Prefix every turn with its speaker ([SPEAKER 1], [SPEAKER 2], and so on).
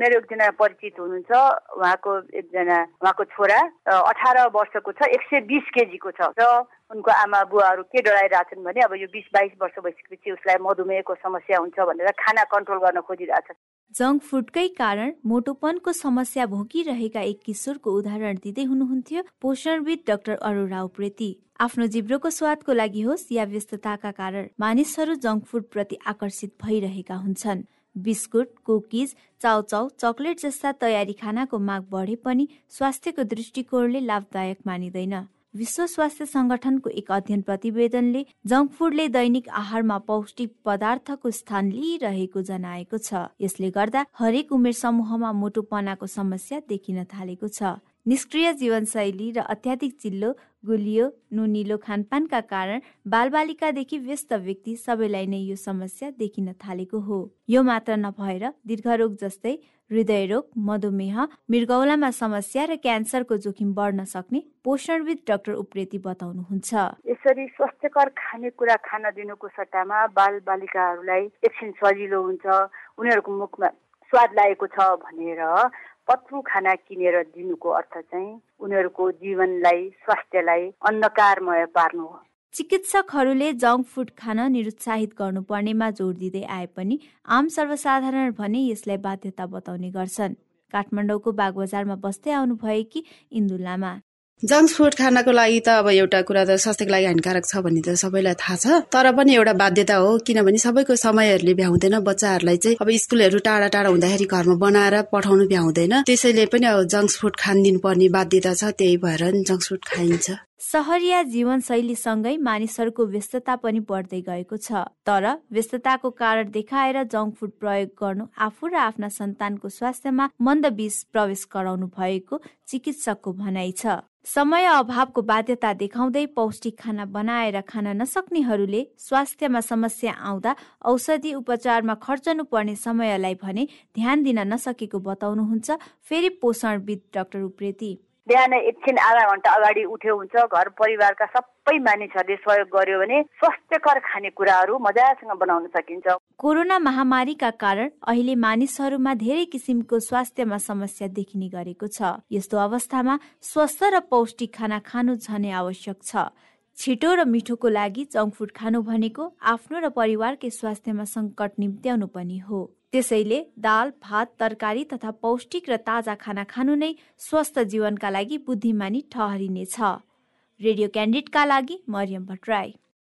[SPEAKER 1] मेरो एकजना परिचित हुनुहुन्छ उहाँको एकजना उहाँको छोरा अठार वर्षको छ एक सय बिस केजीको छ। र उनको आमा बुवाहरू के डराइरहेछन् भने अब यो बिस बाइस वर्ष भइसकेपछि उसलाई मधुमेहको समस्या हुन्छ भनेर खाना कन्ट्रोल गर्न खोजिरहेछ
[SPEAKER 2] जङ्क फुडकै कारण मोटोपनको समस्या भोगिरहेका एक किशोरको उदाहरण दिँदै हुनुहुन्थ्यो पोषणविद डाक्टर अरोरा उप्रेती आफ्नो जिब्रोको स्वादको लागि होस् या व्यस्तताका कारण मानिसहरू जङ्क फुड प्रति आकर्षित भइरहेका हुन्छन्। बिस्कुट कुकिज चाउचाउ चकलेट जस्ता तयारी खानाको माग बढे पनि स्वास्थ्यको दृष्टिकोणले लाभदायक मानिँदैन। विश्व स्वास्थ्य संगठनको एक अध्ययन प्रतिवेदनले जङ्क फुडले दैनिक आहारमा पौष्टिक पदार्थको स्थान लिइरहेको जनाएको छ। यसले गर्दा हरेक उमेर समूहमा मोटोपनाको समस्या देखिन थालेको छ। निष्क्रिय जीवनशैली र अत्याधिक चिल्लो गुलियो नुनिलो खानपानका कारण बालबालिकादेखि व्यस्त व्यक्ति सबैलाई नै यो समस्या देखिन थालेको हो। यो मात्र नभएर दीर्घरोग जस्तै हृदयरोग मधुमेह मृगौलामा समस्या र क्यान्सरको जोखिम बढ्न सक्ने पोषणविद डाक्टर उप्रेती बताउनुहुन्छ।
[SPEAKER 1] यसरी स्वास्थ्यकर खानेकुरा खान दिनुको सट्टामा बाल बालिकाहरूलाई एकछिन सजिलो हुन्छ उनीहरूको मुखमा स्वाद लागेको छ भनेर पत्रु खाना किनेर दिनुको अर्थ चाहिँ उनीहरूको जीवनलाई स्वास्थ्यलाई अन्धकारमय पार्नु हो।
[SPEAKER 2] चिकित्सकहरूले जङ्क फुड खान निरुत्साहित गर्नुपर्नेमा जोड दिँदै आए पनि आम सर्वसाधारण भने यसलाई बाध्यता बताउने गर्छन्। काठमाडौँको बागबजारमा बस्दै आउनुभएकी इन्दु लामा।
[SPEAKER 3] जङ्क फुड खानको लागि त अब एउटा कुरा त स्वास्थ्यको लागि हानिकारक छ भन्ने त सबैलाई थाहा छ। तर पनि एउटा बाध्यता हो किनभने सबैको समयहरूले भ्याउँदैन बच्चाहरूलाई चाहिँ अब स्कुलहरू टाढा टाढा हुँदाखेरि घरमा बनाएर पठाउनु भ्याउँदैन। त्यसैले पनि अब जङ्क फुड खानिदिनु पर्ने बाध्यता छ त्यही भएर जङ्क फुड खाइन्छ।
[SPEAKER 2] सहरिया जीवनशैलीसँगै मानिसहरूको व्यस्तता पनि बढ्दै गएको छ। तर व्यस्तताको कारण देखाएर जङ्क फुड प्रयोग गर्नु आफू र आफ्ना सन्तानको स्वास्थ्यमा मन्द विष प्रवेश गराउनु भएको चिकित्सकको भनाइ छ। समय अभावको बाध्यता देखाउँदै पौष्टिक खाना बनाएर खान नसक्नेहरूले स्वास्थ्यमा समस्या आउँदा औषधि उपचारमा खर्चनु पर्ने समयलाई भने ध्यान दिन नसकेको बताउनुहुन्छ। फेरि पोषणविद डाक्टर उप्रेती।
[SPEAKER 1] बिहान एकछिन आधा घन्टा अगाडि उठ्यो हुन्छ घर परिवारका सबै मानिसहरूले सहयोग गर्यो भने स्वास्थ्यकर खानेकुराहरू मजासँग बनाउन सकिन्छ।
[SPEAKER 2] कोरोना महामारीका कारण अहिले मानिसहरूमा धेरै किसिमको स्वास्थ्यमा समस्या देखिने गरेको छ। यस्तो अवस्थामा स्वस्थ र पौष्टिक खाना खानु झनै आवश्यक छ। छिटो र मिठोको लागि जङ्क फुड खानु भनेको आफ्नो र परिवारकै स्वास्थ्यमा सङ्कट निम्त्याउनु पनि हो। त्यसैले दाल भात तरकारी तथा पौष्टिक र ताजा खाना खानु नै स्वस्थ जीवनका लागि बुद्धिमानी ठहरिनेछ। रेडियो क्यान्डिडका लागि मरियम भट्टराई।